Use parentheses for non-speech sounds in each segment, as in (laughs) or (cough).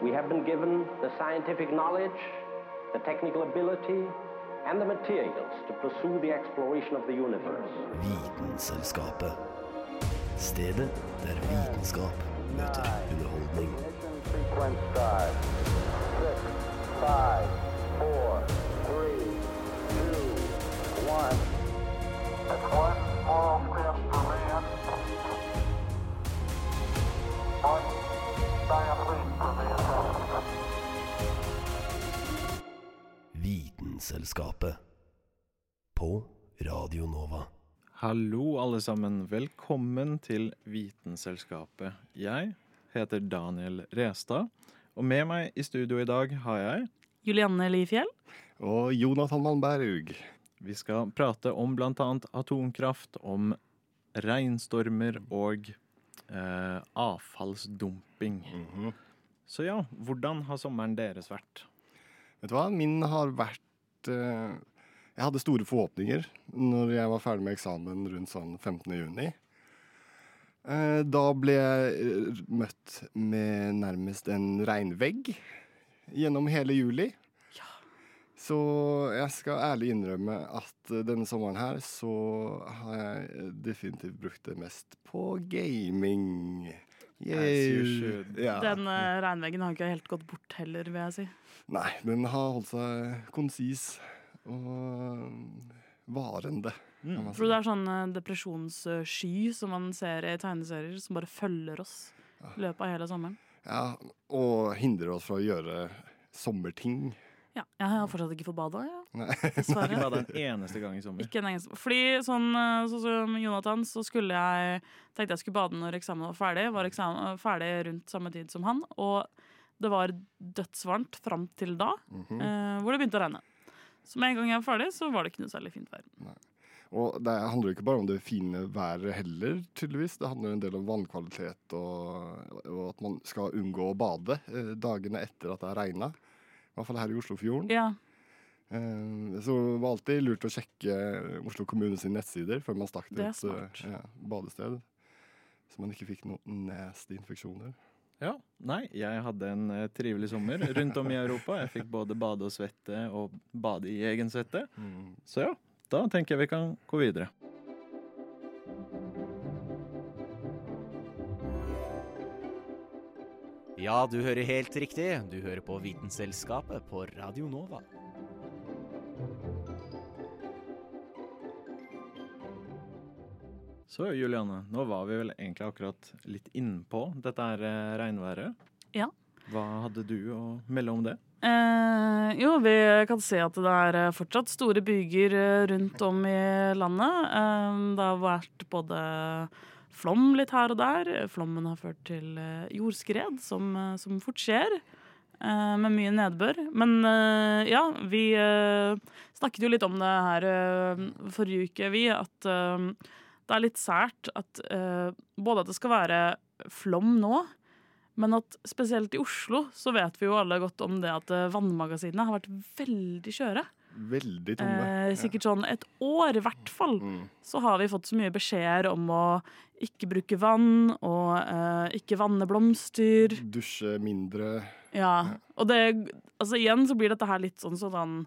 We have been given the scientific knowledge, the technical ability, and the materials to pursue the exploration of the universe. Vitenselskapet. Stedet der vitenskap møter underholdning. Ignition sequence start. Six, five, four, three, two, one. It's one small step for man. One giant leap for mankind. Vitenselskapet. På Radio Nova. Hallo, alle sammen. Velkommen til Vitenselskapet. Jeg heter Daniel Restad, og med meg i studio i dag har jeg Julianne Lifjell. Og Jonathan Malmberg. Vi skal prate om bl.a. atomkraft, om regnstormer og eh, avfallsdumping. Så ja, hvordan har sommeren deres vært? Vet du hva? Min har vært eh, Jeg hadde store forhåpninger når jeg var ferdig med eksamen rundt sånn 15. juni. Eh, da ble jeg møtt med nærmest en regnvegg gjennom hele juli. Så jeg skal ærlig innrømme at eh, denne sommeren her så har jeg definitivt brukt det mest på gaming. Ja. Den uh, regnveggen har ikke helt gått bort heller, vil jeg si. Nei, den har holdt seg konsis og varende. Mm. Tror du det er sånn uh, depresjonssky som man ser i tegneserier, som bare følger oss i løpet av hele sommeren. Ja, og hindrer oss fra å gjøre sommerting. Ja, jeg har fortsatt ikke fått bada, ja. Dessverre. Ikke bada en eneste gang i sommer. Ikke en eneste. Fordi sånn, uh, sånn som Jonathan, så skulle jeg tenkte jeg skulle bade når eksamen var ferdig. Var eksamen uh, ferdig rundt samme tid som han. Og det var dødsvarmt fram til da, uh, hvor det begynte å regne. Så med en gang jeg var ferdig, så var det ikke noe særlig fint vær. Og det handler jo ikke bare om det fine været heller, tydeligvis. Det handler en del om vannkvalitet og, og at man skal unngå å bade eh, dagene etter at det har regna. I hvert fall her i Oslofjorden. Ja, Eh, så det var alltid lurt å sjekke Oslo kommune sine nettsider før man stakk til et eh, ja, badested. Så man ikke fikk noen nasty infeksjoner. Ja, Nei, jeg hadde en eh, trivelig sommer rundt om i Europa. Jeg fikk både bade og svette og bade i egen svette. Så ja, da tenker jeg vi kan gå videre. Ja, du hører helt riktig. Du hører på Vitenselskapet på Radio Nova. Så Juliane, nå var vi vel egentlig akkurat litt innpå dette her eh, regnværet. Ja. Hva hadde du å melde om det? Eh, jo, vi kan se at det er eh, fortsatt store byger eh, rundt om i landet. Eh, det har vært både flom litt her og der. Flommen har ført til eh, jordskred, som, eh, som fort skjer. eh, med mye nedbør. Men ja, vi snakket jo litt om det her forrige uke, vi. At det er litt sært at både at det skal være flom nå, men at spesielt i Oslo så vet vi jo alle godt om det at vannmagasinene har vært veldig skjøre. Veldig tomme. Eh, sikkert sånn et år i hvert fall. Mm. Så har vi fått så mye beskjeder om å ikke bruke vann og eh, ikke vanne blomster. Dusje mindre. Ja. Og det Altså igjen så blir dette her litt sånn sånn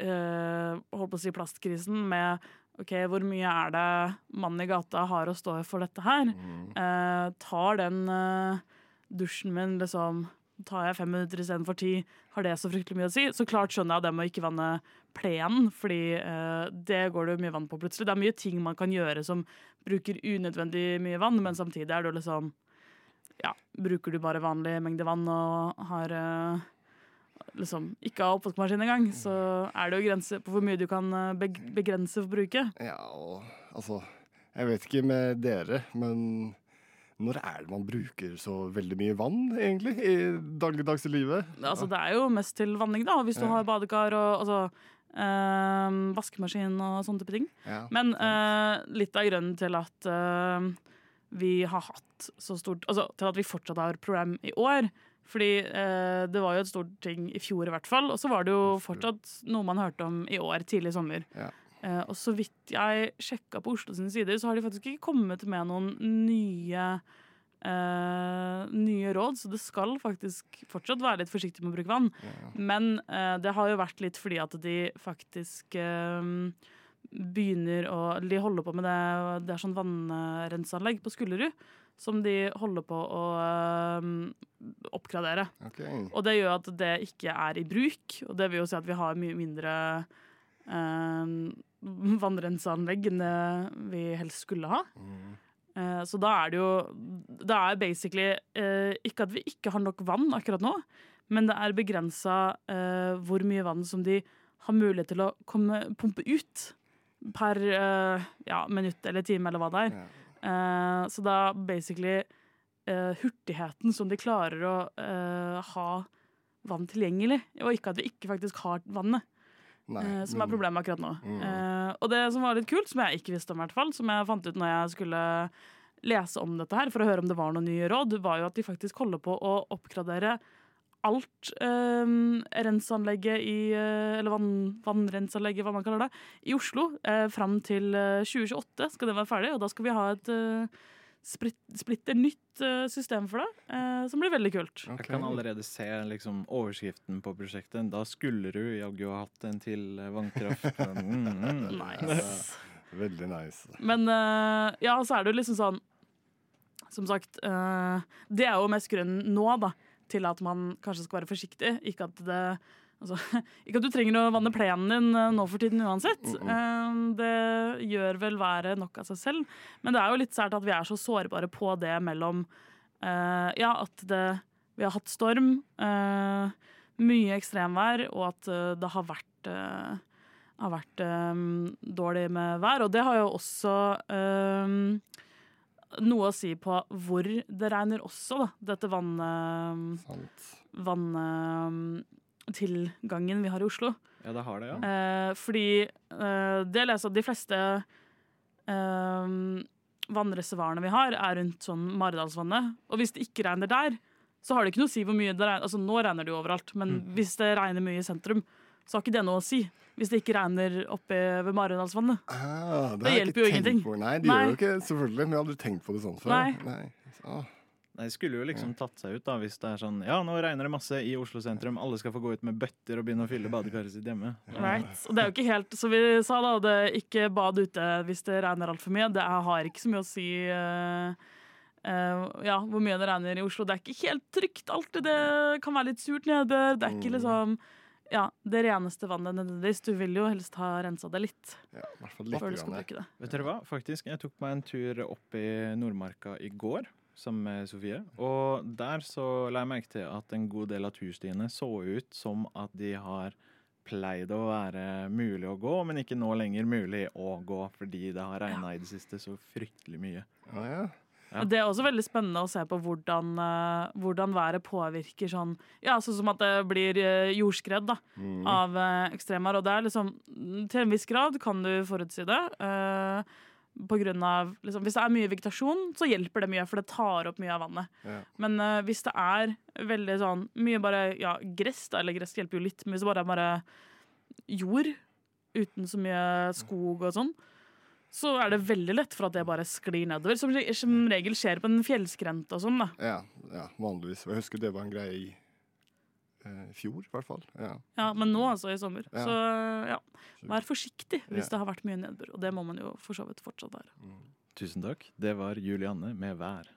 eh, Holdt på å si plastkrisen med OK, hvor mye er det mannen i gata har å stå for dette her? Eh, tar den eh, dusjen min liksom Tar jeg fem minutter istedenfor ti? Har det så fryktelig mye å si? Så klart skjønner jeg det med å ikke vanne plenen, fordi eh, det går det mye vann på plutselig. Det er mye ting man kan gjøre som bruker unødvendig mye vann, men samtidig er det jo liksom Ja, bruker du bare vanlig mengde vann og har eh, liksom ikke har oppvaskmaskin engang, så er det jo grenser på hvor mye du kan begrense for forbruket. Ja, og altså Jeg vet ikke med dere, men når er det man bruker så veldig mye vann, egentlig, i dagligdagse livet? Altså, det er jo mest til vanning, da, hvis du har badekar og altså, øh, vaskemaskin og sånne type ting. Ja, Men eh, litt av grunnen til at øh, vi har hatt så stort Altså til at vi fortsatt har problem i år. Fordi eh, det var jo et stort ting i fjor i hvert fall. Og så var det jo fortsatt noe man hørte om i år, tidlig sommer. Ja. Eh, og så vidt jeg sjekka på Oslo sine sider, så har de faktisk ikke kommet med noen nye uh, nye råd, så det skal faktisk fortsatt være litt forsiktig med å bruke vann. Men uh, det har jo vært litt fordi at de faktisk uh, begynner å De holder på med det Det er sånn vannrenseanlegg på Skullerud som de holder på å eh, oppgradere. Okay. Og det gjør at det ikke er i bruk, og det vil jo si at vi har mye mindre eh, vannrenseanlegg enn det vi helst skulle ha. Eh, så da er det jo Det er basically eh, ikke at vi ikke har nok vann akkurat nå, men det er begrensa eh, hvor mye vann som de har mulighet til å komme, pumpe ut per eh, ja, minutt eller time, eller hva det er. Ja. Eh, så da basically eh, hurtigheten som de klarer å eh, ha vann tilgjengelig, og ikke at vi ikke faktisk har vannet, Nei, eh, som er problemet akkurat nå. Mm. Eh, og det som var litt kult, som jeg ikke visste om, i hvert fall, som jeg fant ut når jeg skulle lese om dette her, for å høre om det var noen nye råd, var jo at de faktisk holder på å oppgradere alt eh, renseanlegget i eh, Eller vann, vannrenseanlegget, hva man kaller det, i Oslo. Eh, fram til eh, 2028 skal det være ferdig, og da skal vi ha et eh, splitter nytt eh, system for det, eh, som blir veldig kult. Okay. Jeg kan allerede se liksom, overskriften på prosjektet. Da skulle du jaggu ha hatt en til eh, vannkraft. (laughs) Mm, mm. Nice. (laughs) Veldig nice. Men ja, så er det jo liksom sånn Som sagt, det er jo mest grunnen nå, da, til at man kanskje skal være forsiktig. Ikke at det Altså, (laughs) ikke at du trenger å vanne plenen din eh, nå for tiden uansett. Eh, det gjør vel været nok av seg selv. Men det er jo litt sært at vi er så sårbare på det mellom uh, Ja, at det, vi har hatt storm, uh, mye ekstremvær, og at det har vært har vært um, dårlig med vær. Og det har jo også um, noe å si på hvor det regner også, da. Dette vann... Sant. vi har i Oslo. Ja, det har det, ja. Eh, fordi eh, det leser at de fleste eh, vannreservoarene vi har, er rundt sånn Maridalsvannet. Og hvis det ikke regner der, så har det ikke noe å si hvor mye det regner. Altså nå regner det jo overalt, men hvis det regner mye i sentrum, så har ikke det noe å si. Hvis det ikke regner oppe ved Maridalsvannet. Ah, Det jeg hjelper jo ingenting. på. Nei, det Nei. gjør jo ikke selvfølgelig, men jeg har aldri tenkt på det sånn før. Nei. Ah, Nei, Det skulle jo liksom tatt seg ut da, hvis det er sånn Ja, nå regner det masse i Oslo sentrum. Alle skal få gå ut med bøtter og begynne å fylle badekaret sitt hjemme. Right. Og det er jo ikke helt som vi sa da det er ikke bad ute hvis det regner altfor mye. Det har ikke så mye å si uh, uh, ja, hvor mye det regner i Oslo. Det er ikke helt trygt alltid. Det kan være litt surt nedbør. Det er ikke liksom ja, det reneste vannet nødvendigvis. Du vil jo helst ha rensa det litt ja, i hvert fall litt. før du skal grann. det. Vet dere hva? Faktisk, jeg tok meg en tur opp i Nordmarka i går sammen med Sofie. Og der så la jeg merke til at en god del av turstiene så ut som at de har pleid å være mulig å gå, men ikke nå lenger mulig å gå fordi det har regna i det siste så fryktelig mye. Ja, ja. Ja. Det er også veldig spennende å se på hvordan, eh, hvordan været påvirker sånn Ja, sånn som at det blir eh, jordskred da, Mm. av uh, ekstremvær. Og det er liksom Til en viss grad kan du forutsi det. eh, på grunn av, liksom, hvis det er mye vegetasjon, så hjelper det mye, for det tar opp mye av vannet. Ja. Men uh, hvis det er veldig sånn mye bare ja, gress, da, eller gress hjelper jo litt, men hvis det bare er bare jord uten så mye skog og sånn, så er det veldig lett for at det bare sklir nedover. Som, som regel skjer på en fjellskrent og sånn. da. Ja, ja, vanligvis. Jeg husker det var en greie i i fjor, i hvert fall. Ja. Ja, Men nå altså i sommer. Ja. Så ja, vær forsiktig hvis Ja. det har vært mye nedbør. Og det må man jo for så vidt fortsatt være. Tusen takk. Det var Julianne med vær.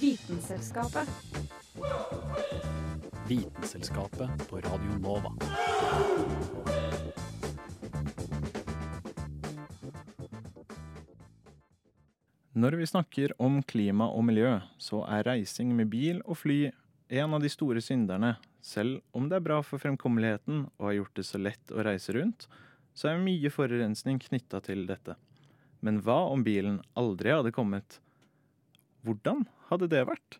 Vitenselskapet. Vitenselskapet på Radio Nova. Når vi snakker om klima og miljø, så er reising med bil og fly en av de store synderne. Selv om det er bra for fremkommeligheten og har gjort det så lett å reise rundt, så er mye forurensning knytta til dette. Men hva om bilen aldri hadde kommet? Hvordan hadde det vært?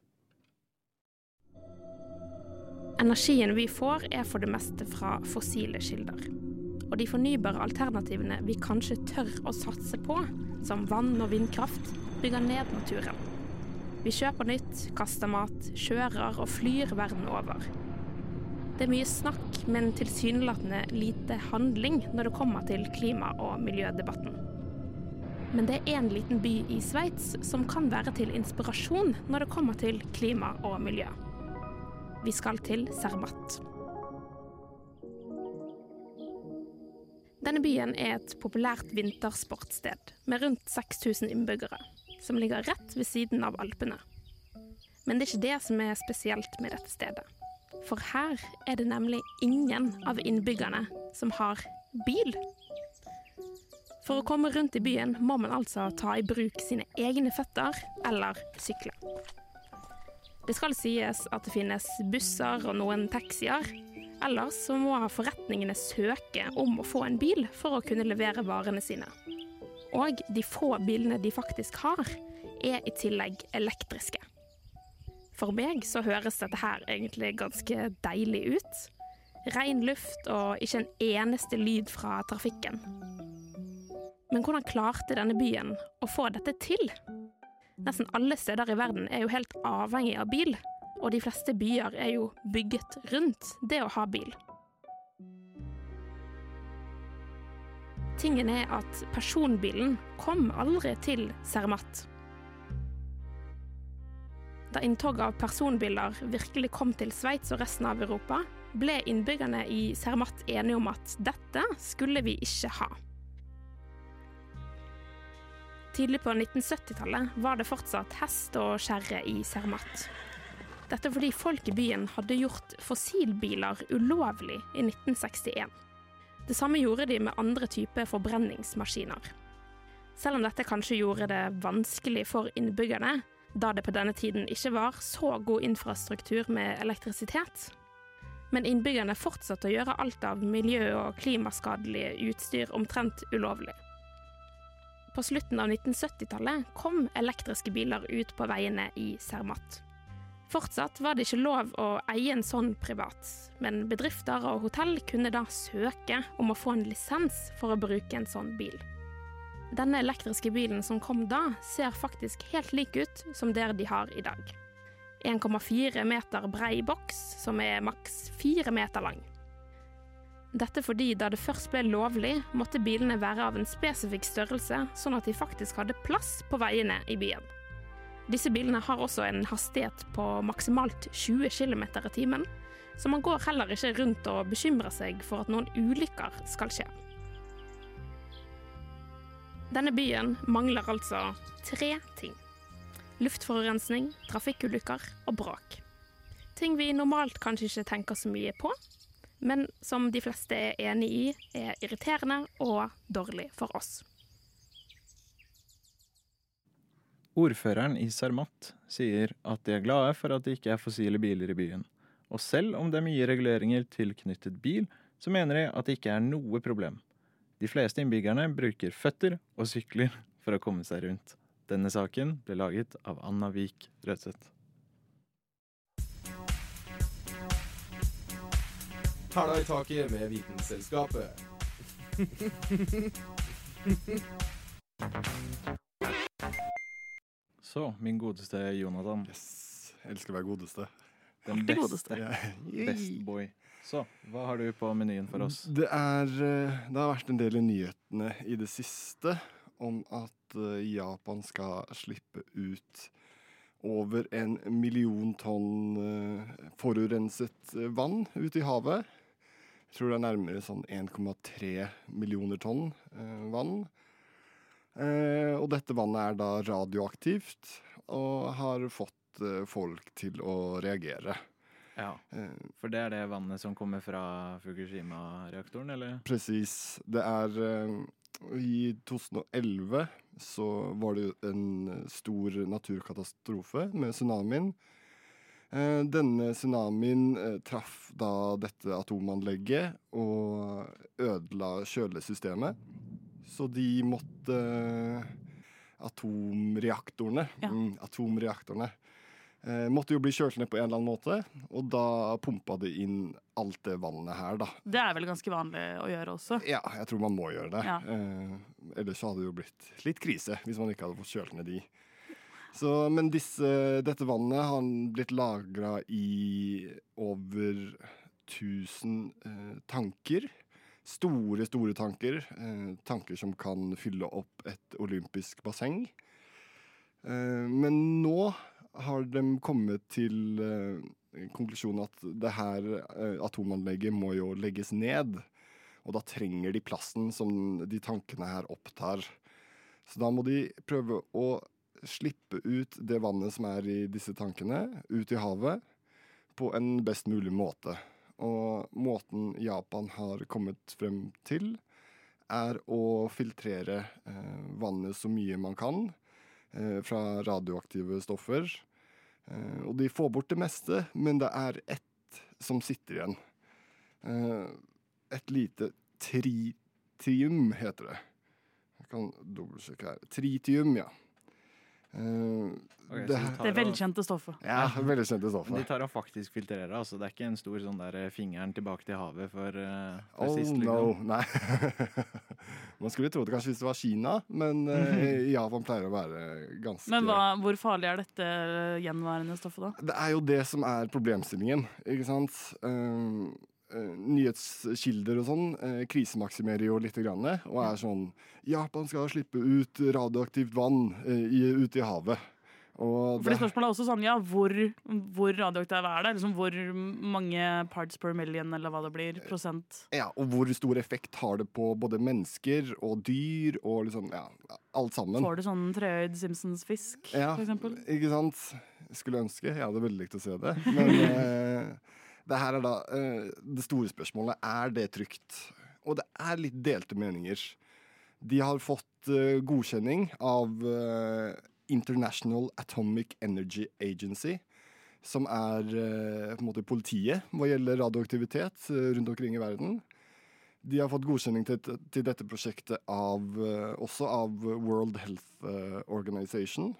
Energien vi får er for det meste fra fossile kilder. Og de fornybare alternativene vi kanskje tør å satse på, som vann og vindkraft, bygger ned naturen. Vi kjøper nytt, kaster mat, kjører og flyr verden over. Det er mye snakk, men tilsynelatende lite handling når det kommer til klima- og miljødebatten. Men det er en liten by i Sveits som kan være til inspirasjon når det kommer til klima og miljø. Vi skal til Zermatt. Denne byen er et populært vintersportssted med rundt 6000 innbyggere, som ligger rett ved siden av Alpene. Men det er ikke det som er spesielt med dette stedet. For her er det nemlig ingen av innbyggerne som har bil. For å komme rundt i byen må man altså ta i bruk sine egne føtter eller sykle. Det skal sies at det finnes busser og noen taxier. Ellers så må forretningene søke om å få en bil for å kunne levere varene sine. Og de få bilene de faktisk har, er i tillegg elektriske. For meg så høres dette her egentlig ganske deilig ut. Ren luft og ikke en eneste lyd fra trafikken. Men hvordan klarte denne byen å få dette til? Nesten alle steder i verden er jo helt avhengig av bil, og de fleste byer er jo bygget rundt det å ha bil. Tingen er at personbilen kom aldri til Cermat. Da inntoget av personbiler virkelig kom til Sveits og resten av Europa, ble innbyggerne i Cermat enige om at dette skulle vi ikke ha. Tidlig på 1970-tallet var det fortsatt hest og kjerre i Zermatt. Dette fordi folk i byen hadde gjort fossilbiler ulovlig i 1961. Det samme gjorde de med andre typer forbrenningsmaskiner. Selv om dette kanskje gjorde det vanskelig for innbyggerne, da det på denne tiden ikke var så god infrastruktur med elektrisitet. Men innbyggerne fortsatte å gjøre alt av miljø- og klimaskadelige utstyr omtrent ulovlig. På slutten av 1970-tallet kom elektriske biler ut på veiene i Zermatt. Fortsatt var det ikke lov å eie en sånn privat, men bedrifter og hotell kunne da søke om å få en lisens for å bruke en sånn bil. Denne elektriske bilen som kom da, ser faktisk helt lik ut som det de har i dag. 1,4 meter brei boks, som er maks 4 meter lang. Dette fordi da det først ble lovlig, måtte bilene være av en spesifikk størrelse, sånn at de faktisk hadde plass på veiene i byen. Disse bilene har også en hastighet på maksimalt 20 km i timen, så man går heller ikke rundt og bekymrer seg for at noen ulykker skal skje. Denne byen mangler altså tre ting. Luftforurensning, trafikkulykker og bråk. Ting vi normalt kanskje ikke tenker så mye på, men som de fleste er enig i er irriterende og dårlig for oss. Ordføreren i Sarmat sier at de er glade for at det ikke er fossile biler i byen. Og selv om det er mye reguleringer tilknyttet bil, så mener de at det ikke er noe problem. De fleste innbyggerne bruker føtter og sykler for å komme seg rundt. Denne saken ble laget av Anna Vik Rødseth. Hæla i taket med Vitenselskapet. (laughs) Så, min godeste Jonathan. Yes. Jeg elsker å være godeste. Den beste. godeste. Best boy. Så, hva har du på menyen for oss? Det, er, eh, det har vært en del i nyhetene i det siste om at eh, Japan skal slippe ut over en million tonn eh, forurenset vann ut i havet. Jeg tror det er nærmere sånn 1,3 millioner tonn vann. Eh, og dette vannet er da radioaktivt og har fått eh, folk til å reagere. Ja, Eh, For det er det vannet som kommer fra Fukushima-reaktoren, eller? Presis. Det er I 2011 så var det en stor naturkatastrofe med tsunamien. Denne tsunamien traff da dette atomanlegget og ødela kjølesystemet. Så de måtte Atomreaktorene. Ja. Mm, atomreaktorene. Eh, måtte jo bli kjølt ned på en eller annen måte, og da pumpa de inn alt det vannet her, da. Det er vel ganske vanlig å gjøre også. Ja, jeg tror man må gjøre det. Ja. Eh, ellers så hadde det jo blitt litt krise hvis man ikke hadde fått kjølt ned de. Så, men disse, dette vannet har blitt lagra i over 1000 eh, tanker store, store tanker. Eh, tanker som kan fylle opp et olympisk basseng. Eh, men nå har de kommet til eh, konklusjonen at det her eh, atomanlegget må jo legges ned. Og da trenger de plassen som de tankene her opptar. Så da må de prøve å slippe ut det vannet som er i disse tankene, ut i havet, på en best mulig måte. Og måten Japan har kommet frem til, er å filtrere eh, vannet så mye man kan eh, fra radioaktive stoffer. Eh, og de får bort det meste, men det er ett som sitter igjen. Eh, et lite tritium heter det. Jeg kan dobbeltsjekke her. Tritium, ja. Eh, Ok, så det, de Det velkjente stoffet. ja, veldig kjente Men de tar og faktisk filtrerer, altså. Det er ikke en stor sånn der eh, fingeren tilbake til havet for, eh, for Oh sist, no, liksom. nei. (laughs) Man skulle tro det kanskje hvis det var Kina, men eh, Japan pleier å være ganske Men hva, hvor farlig er dette gjenværende stoffet, da? Det er jo det som er problemstillingen, ikke sant? Eh, nyhetskilder og sånn eh, krisemaksimerer jo litt grann, og er sånn Japan skal slippe ut radioaktivt vann eh, i, ut i havet. Og Fordi spørsmålet er også sånn, ja, hvor, hvor radioaktiv er det? Liksom, hvor mange parts per million, eller hva det blir, prosent? ja, og hvor stor effekt har det på både mennesker og dyr og liksom, ja, alt sammen. Får du sånn treøyd Simpsons-fisk, Ja, for eksempel? ikke sant? Skulle ønske. Jeg hadde veldig likt å se det. Men (laughs) eh, det her er da eh, det store spørsmålet. Er det trygt? Og det er litt delte meninger. De har fått eh, godkjenning av eh, International Atomic Energy Agency, som er på en måte politiet hva gjelder radioaktivitet rundt omkring i verden. De har fått godkjenning til, til dette prosjektet av, også av World Health Organization.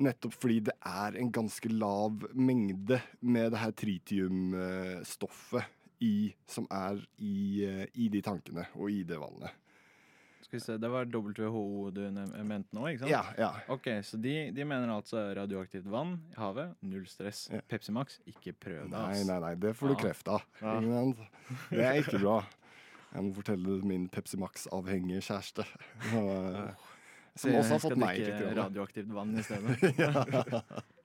Nettopp fordi det er en ganske lav mengde med det her tritiumstoffet i, som er i, i de tankene og i det vannet. Skal vi se, Det var WHO du mente nå, ikke sant? Ja, ja. Ok, Så de, de mener altså radioaktivt vann i havet, null stress. Ja. Pepsi Max, ikke prøv det. Nei, nei, nei, det får du Ja. kreft av. Ja. Det er ikke bra. Jeg må fortelle min Pepsi Max-avhengige kjæreste. (laughs) Som også har jeg skal fått meg drikke til å radioaktivt vann i stedet. (laughs)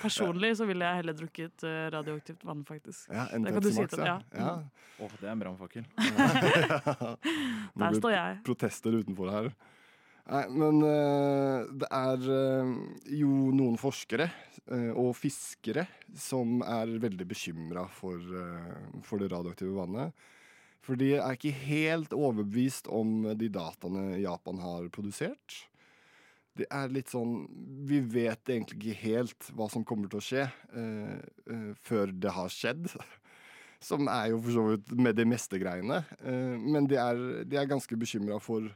Personlig så ville jeg heller drukket eh, radioaktivt vann, faktisk. Ja, en Det kan du si til- ja. ja. Åh, det er en brannfakkel. (laughs) Der står jeg. protester utenfor her. Nei, men eh, det er eh, jo noen forskere og fiskere som er veldig bekymra for, for det radioaktive vannet. For de er ikke helt overbevist om de dataene Japan har produsert. Det er litt sånn Vi vet egentlig ikke helt hva som kommer til å skje eh, før det har skjedd. (laughs) Som er jo for så vidt med de meste greiene. Eh, men de er, de er ganske bekymra for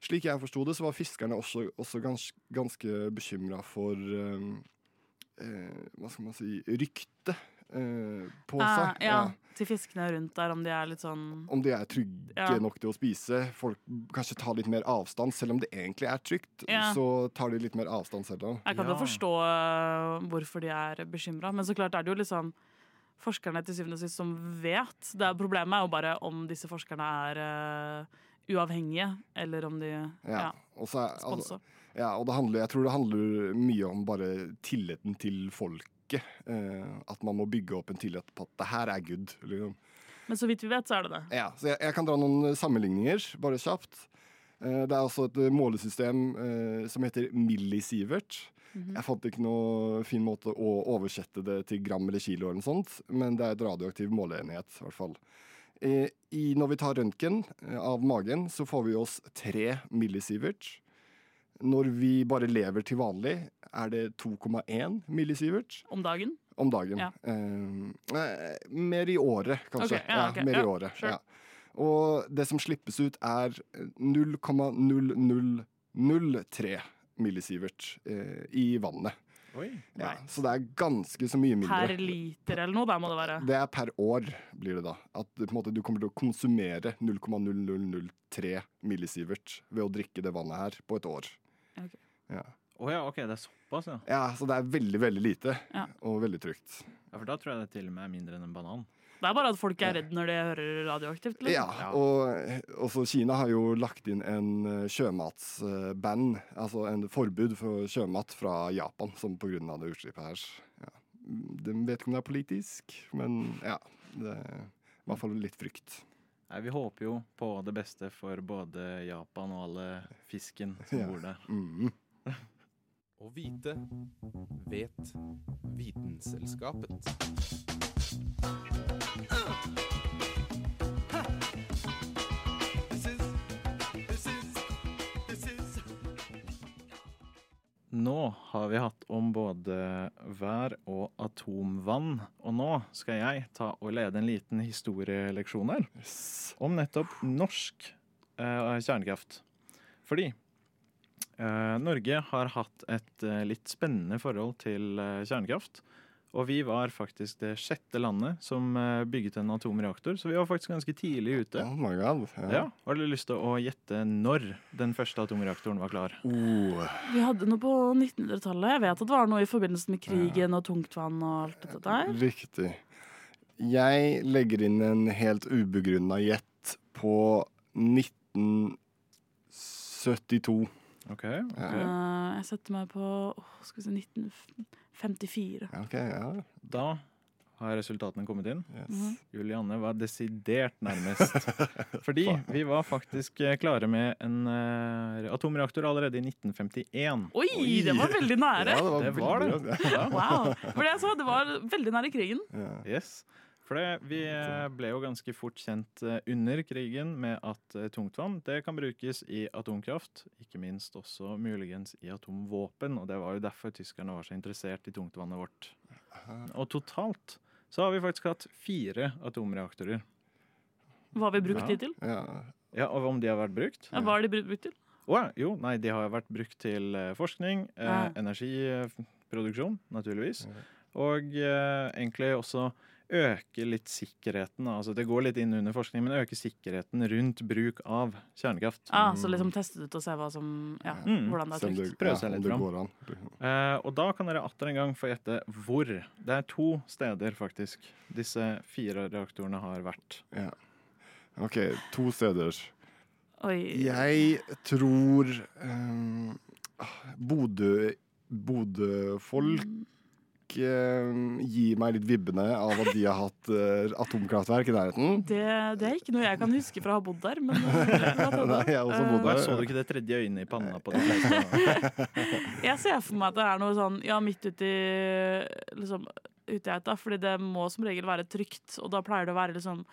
Slik jeg forsto det, så var fiskerne også, også gans, ganske bekymra for Hva skal man si Ryktet på Eh, seg. ja, til fiskene rundt der, om de er litt sånn Om de er trygge Ja. nok til å spise. Folk kanskje tar litt mer avstand. Selv om det egentlig er trygt, Ja. så tar de litt mer avstand selv om. Jeg kan jo Ja. forstå øh, hvorfor de er bekymra, men så klart er det jo liksom forskerne til syvende og sist som vet. Det er, problemet er jo bare om disse forskerne er uh, uavhengige, eller om de Ja. ja, er, altså. Ja, og det handler, jeg tror det handler mye om bare tilliten til folket. Eh, at man må bygge opp en tillit på at det her er good. Liksom. Men så vidt vi vet, så er det det. Ja, så jeg, jeg kan dra noen sammenligninger, bare kjapt. Eh, det er også et eh, målesystem eh, som heter millisievert. Jeg fant ikke noe fin måte å oversette det til gram eller kilo, eller noe sånt, men det er et radioaktiv måleenhet. i hvert fall. Eh, i, når vi tar røntgen eh, av magen, så får vi oss tre millisievert. Når vi bare lever til vanlig, er det 2,1 millisievert Om dagen. om dagen. Ja. Eh, mer i året, kanskje. Ok, ja, ok, mer ja, i året. sure. Ja. Og det som slippes ut, er 0,0003 millisievert eh, i vannet. Oi. Ja, så det er ganske så mye mindre. Per liter eller noe, der må det være. Det er per år, blir det da. At på en måte, du kommer til å konsumere 0,0003 millisievert ved å drikke det vannet her på et år. Ok. Ja. Oh, ja, ok, det er såpass, ja. ja, så det er veldig, veldig lite. Ja. Og veldig trygt. ja. For da tror jeg det til og med er mindre enn en banan. Det er bare at folk er redd når de hører radioaktivt. Liksom. Ja, og også Kina har jo lagt inn en eh, sjømatsband, altså en forbud for sjømat fra Japan, som av det utslippet her. Ja. De vet ikke om det er politisk, men ja. Det er i hvert fall litt frykt. Nei, vi håper jo på det beste for både Japan og alle fisken som Ja. bor der. Mm. Å vite vet Vitenselskapet. Nå har vi hatt om både vær og atomvann, og nå skal jeg ta og lede en liten historieleksjon her om nettopp norsk eh, kjernekraft. Fordi eh, Norge har hatt et eh, litt spennende forhold til eh, kjernekraft. Og vi var faktisk det sjette landet som eh, bygget en atomreaktor, så vi var faktisk ganske tidlig ute. Oh my god. Ja, Har du lyst til å gjette når den første atomreaktoren var klar? Oh. Vi hadde noe på 1900-tallet. Jeg vet at det var noe i forbindelse med krigen og tungtvann og alt dette der. Riktig. Jeg legger inn en helt ubegrunna gjett på 1972. Ok, okay. Eh, jeg setter meg på oh, skal vi si 1954. Okay, ja. Da har resultatene kommet inn. Yes. Mhm. Julianne var desidert nærmest. (laughs) Fordi vi var faktisk eh, klare med en uh, atomreaktor allerede i 1951. Oi, det var veldig nære! Ja, det var, Det var det. Ja. Wow. For det jeg sa, det var veldig nære krigen. Ja. Yes. For det, vi eh, ble jo ganske fort kjent eh, under krigen med at eh, tungtvann det kan brukes i atomkraft. Ikke minst også muligens i atomvåpen, og det var jo derfor tyskerne var så interessert i tungtvannet vårt. Og totalt så har vi faktisk hatt fire atomreaktorer. Hva har vi brukt Ja. de til? Ja. Ja, Og om de har vært brukt? Ja, hva har de brukt til? Oh, ja, jo, nei, de har vært brukt til forskning, eh, energiproduksjon, naturligvis, og eh, egentlig også øke litt sikkerheten. Altså, det går litt inn under forskning, men øke sikkerheten rundt bruk av kjernekraft. Ah, så liksom teste ut og se hva som, ja, Mm. hvordan det er trygt. Prøve Prøv å litt fram. Eh, og da kan dere atter en gang få gjette hvor. Det er to steder, faktisk, disse fire reaktorene har vært. Ja. OK, to steder. Oi. Jeg tror um, Bodø Bodø-folk um, gir meg litt vibbene av at de har hatt eh, atomkraftverk i nærheten. Det, det er ikke noe jeg kan huske fra å ha bodd der, men eh, Nei, jeg har også bodd der. så du ikke det tredje øynet i panna på de (laughs) jeg ser for meg at det er noe sånn ja, midt uti liksom, Utegeita, fordi det må som regel være trygt, og da pleier det å være liksom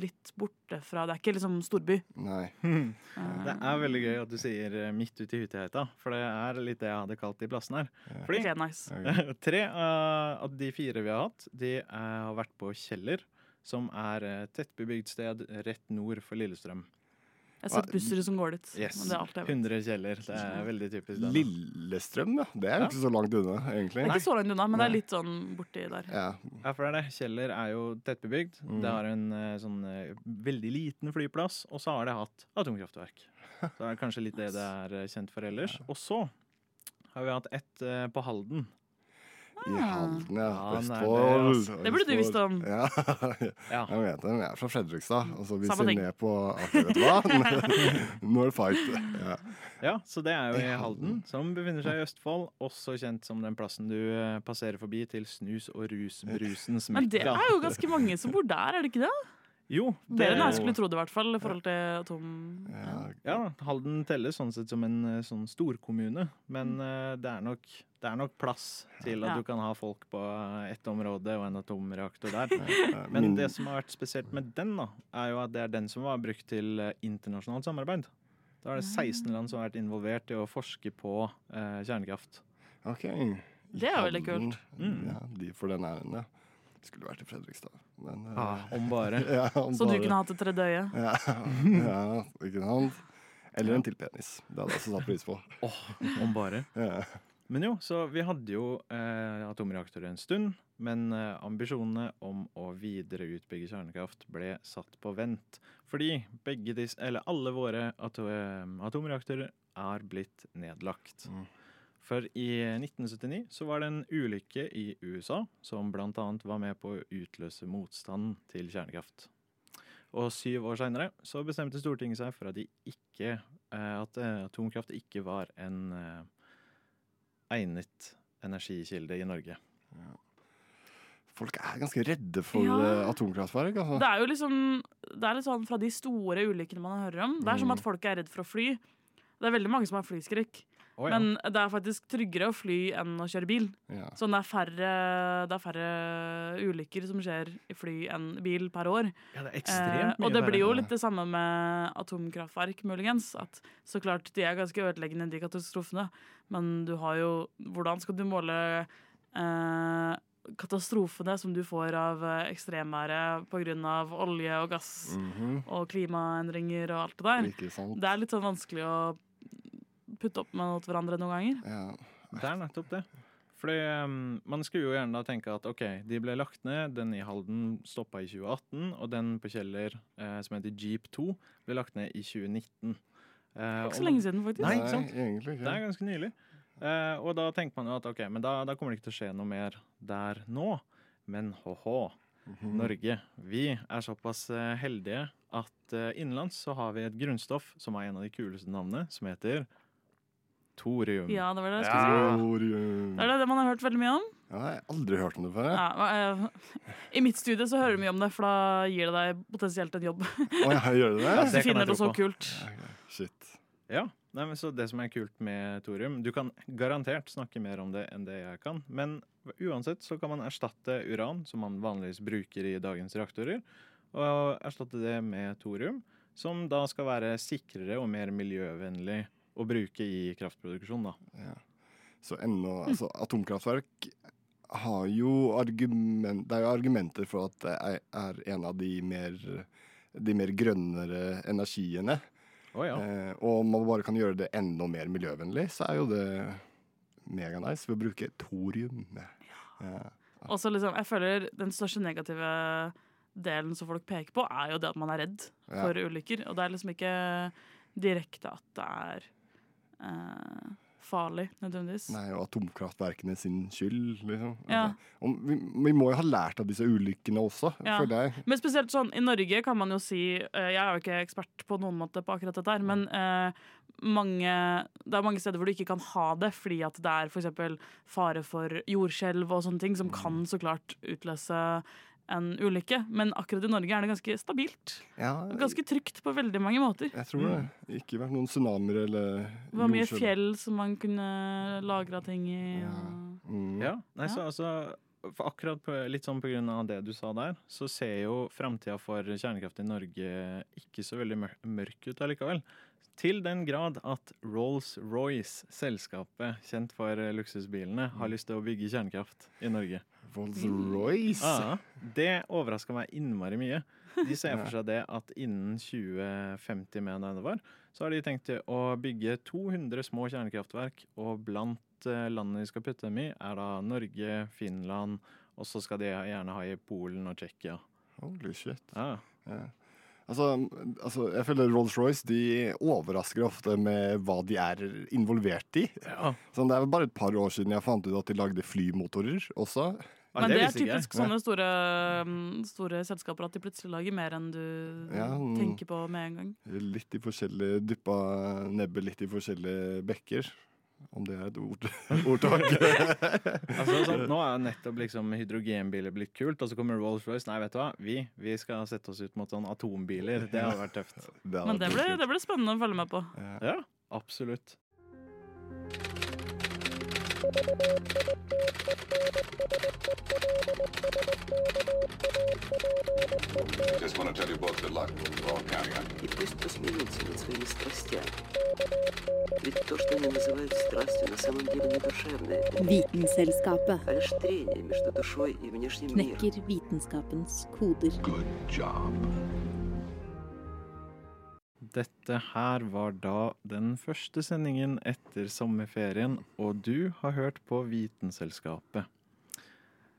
litt borte fra Det er ikke liksom storby. Nei. (laughs) Det er veldig gøy at du sier eh, midt ute i hytteheita, for det er litt det jeg hadde kalt de plassene her. Fordi okay, nice. (laughs) tre av av de fire vi har hatt, de eh, har vært på Kjeller, som er et tettbebygd sted rett nord for Lillestrøm. Jeg har sett busser som går dit. Yes. Men det er alt jeg vet. 100 Kjeller. Det er veldig typisk. den. Lillestrøm, ja. Det er jo ikke så langt unna, Det er ikke så langt unna, men det er litt sånn borti der. Ja. Ja, for det er det. Kjeller er jo tettbebygd. Mm. Det har en eh, sånn eh, veldig liten flyplass, og så har det hatt atomkraftverk. Så det er kanskje litt det (laughs) det er eh, kjent for ellers. Og så har vi hatt ett på Halden. I Halden, ja. Østfold nei, det, altså. Det burde du visst om. Ja. (laughs) Ja. Jeg vet det. Jeg er fra Fredrikstad. Og så vi Samme ser ting. ned på Aker, vet du hva? (laughs) Når Fight. Ja. Ja, så det er jo i Halden, som befinner seg i Østfold. Også kjent som den plassen du eh, passerer forbi til snus- og rusbrusens (laughs) Men det er jo ganske mange som bor der, er det ikke det? Jo, det Mer enn jeg skulle tro det, i hvert fall, i forhold til atom... Ja. Ja, Halden telles sånn sett som en eh, sånn storkommune, men eh, det, er nok, det er nok plass til at Ja. du kan ha folk på eh, ett område og en atomreaktor der. (laughs) Men det som har vært spesielt med den, da, er jo at det er den som var brukt til internasjonalt samarbeid. Da er det 16 land som har vært involvert i å forske på eh, kjernekraft. OK. Det er veldig kult. Mm. Ja, de for den æren, ja. Skulle vært i Fredrikstad, men eh, Ah, (laughs) om bare. ja, om Så du kunne hatt et tredje øye? ja, ja, ikke sant? Eller en til penis. Det hadde jeg også satt pris på. Åh, om bare. (laughs) Ja. Men jo, så vi hadde jo eh, atomreaktorer en stund, men eh, ambisjonene om å videre utbygge kjernekraft ble satt på vent. Fordi begge disse, eller alle våre atomreaktorer er blitt nedlagt. Mm. For i 1979 så var det en ulykke i USA som bl.a. var med på å utløse motstanden til kjernekraft. Og syv år seinere så bestemte Stortinget seg for at, de ikke, eh, at eh, atomkraft ikke var en eh, egnet energikilde i Norge. Folk er ganske redde for Ja. atomkraftverk. Altså. Det er jo liksom Det er litt sånn fra de store ulykkene man hører om. Det er som Mm. at folk er redd for å fly. Det er veldig mange som har flyskrekk. Å, ja. Men det er faktisk tryggere å fly enn å kjøre bil. Ja. Sånn det er færre, det er færre ulykker som skjer i fly enn bil per år. ja, det er Eh, ekstremt mye og det blir jo litt det samme med atomkraftverk, muligens. At så klart de er ganske ødeleggende, de katastrofene. Men du har jo Hvordan skal du måle eh, katastrofene som du får av eh, ekstremværet pga. olje og gass Mhm. og klimaendringer og alt det der? Det er litt sånn vanskelig å putte opp mot hverandre noen ganger. Ja. Det er nettopp det. Fordi um, Man skulle jo gjerne da tenke at ok, de ble lagt ned. Den i Halden stoppa i 2018, og den på Kjeller eh, som heter Jeep 2, ble lagt ned i 2019. Eh, Ikke så og- lenge siden, faktisk. Nei, ikke sant? egentlig Det er ganske nylig. Eh, og da tenker man jo at ok, men da, da kommer det ikke til å skje noe mer der nå. Men hå-hå, Mhm. Norge. Vi er såpass eh, heldige at eh, innenlands så har vi et grunnstoff som har en av de kuleste navnene, som heter thorium. Ja, det var det jeg skulle si. Det er det, det man har hørt veldig mye om. Ja, jeg har aldri hørt om det før. Ja, eh, (laughs) I mitt studie så hører du mye om det, for da gir det deg potensielt en jobb. Oh, ja, gjør det (laughs) det? Hvis det du finner det så kult. Shit. Ja, nei, men så det som er kult med thorium Du kan garantert snakke mer om det enn det jeg kan. Men uansett så kan man erstatte uran, som man vanligvis bruker i dagens reaktorer, og erstatte det med thorium, som da skal være sikrere og mer miljøvennlig å bruke i kraftproduksjon. da. Ja. Så ennå Altså, atomkraftverk har jo argument, Det er jo argumenter for at det er, en av de mer de mer grønnere energiene. Oh, ja. Eh, og om man bare kan gjøre det enda mer miljøvennlig, så er jo det meganice ved å bruke thorium. Ja. Og så liksom, jeg føler den største negative delen som folk peker på, er jo det at man er redd Ja. for ulykker. Og det er liksom ikke direkte at det er eh, farlig, nødvendigvis. Nei, og atomkraftverkene sin skyld, liksom. Ja. Altså, vi, vi må jo ha lært av disse ulykkene også, Ja. føler jeg. Men spesielt sånn, i Norge kan man jo si eh, Jeg er jo ikke ekspert på noen måte på akkurat dette her, men eh, mange, det er mange steder hvor du ikke kan ha det fordi at det er f.eks. fare for jordskjelv og sånne ting, som kan så klart utløse en ulykke. Men akkurat i Norge er det ganske stabilt. Ja, Ganske trygt på veldig mange måter. jeg tror det. Ikke vært noen tsunamier eller Det var mye fjell som man kunne lagra ting i. Ja. Mm. Ja, nei, så altså for akkurat på, litt sånn på grunn av det du sa der, så ser jo framtida for kjernekraft i Norge ikke så veldig mørk ut allikevel. Til den grad at Rolls-Royce, selskapet kjent for eh, luksusbilene, har lyst til å bygge kjernekraft i Norge. Rolls-Royce? Ja, det overraska meg innmari mye. De (laughs) ser for seg det at innen 2050, med var, så har de tenkt å bygge 200 små kjernekraftverk, og blant eh, landene de skal putte dem i, er da Norge, Finland, og så skal de gjerne ha i Polen og Tsjekkia. Holy shit. Ja. Altså, altså, jeg føler Rolls-Royce de overrasker ofte med hva de er involvert i. Ja. Sånn, det er vel bare et par år siden jeg fant ut at de lagde flymotorer også. Men det, er typisk sånne store, store selskaper at de plutselig lager mer enn du Ja, mm. tenker på med en gang. Litt i forskjellige Dyppa nebbet litt i forskjellige bekker. Om det er et ord, (laughs) ordtak. Altså, sånn, (laughs) nå er nettopp liksom hydrogenbiler blitt kult, og så kommer Rolls-Royce. Nei, vet du hva, vi, vi skal sette oss ut mot sånn atombiler. Det hadde vært tøft. (laughs) Det hadde Men det ble, det ble spennende å følge med på. Ja, absolutt. Just want to tell you both good luck. We're all counting on you. И пусть посмеются над своими страстями. Ведь то, что они называют страстью, на самом деле не душевное, Vitenselskapet а лишь трение между душой и внешним миром. knekker vitenskapens koder. Good job. Dette her var da den første sendingen etter sommerferien, og du har hørt på Vitenselskapet.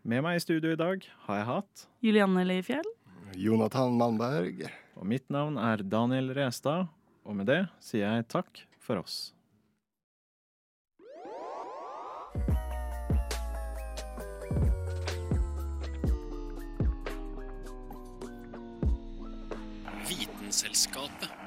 Med meg i studio i dag har jeg hatt Julianne Leifjell. Jonathan Malmberg. Og mitt navn er Daniel Restad, og med det sier jeg takk for oss. Vitenselskapet.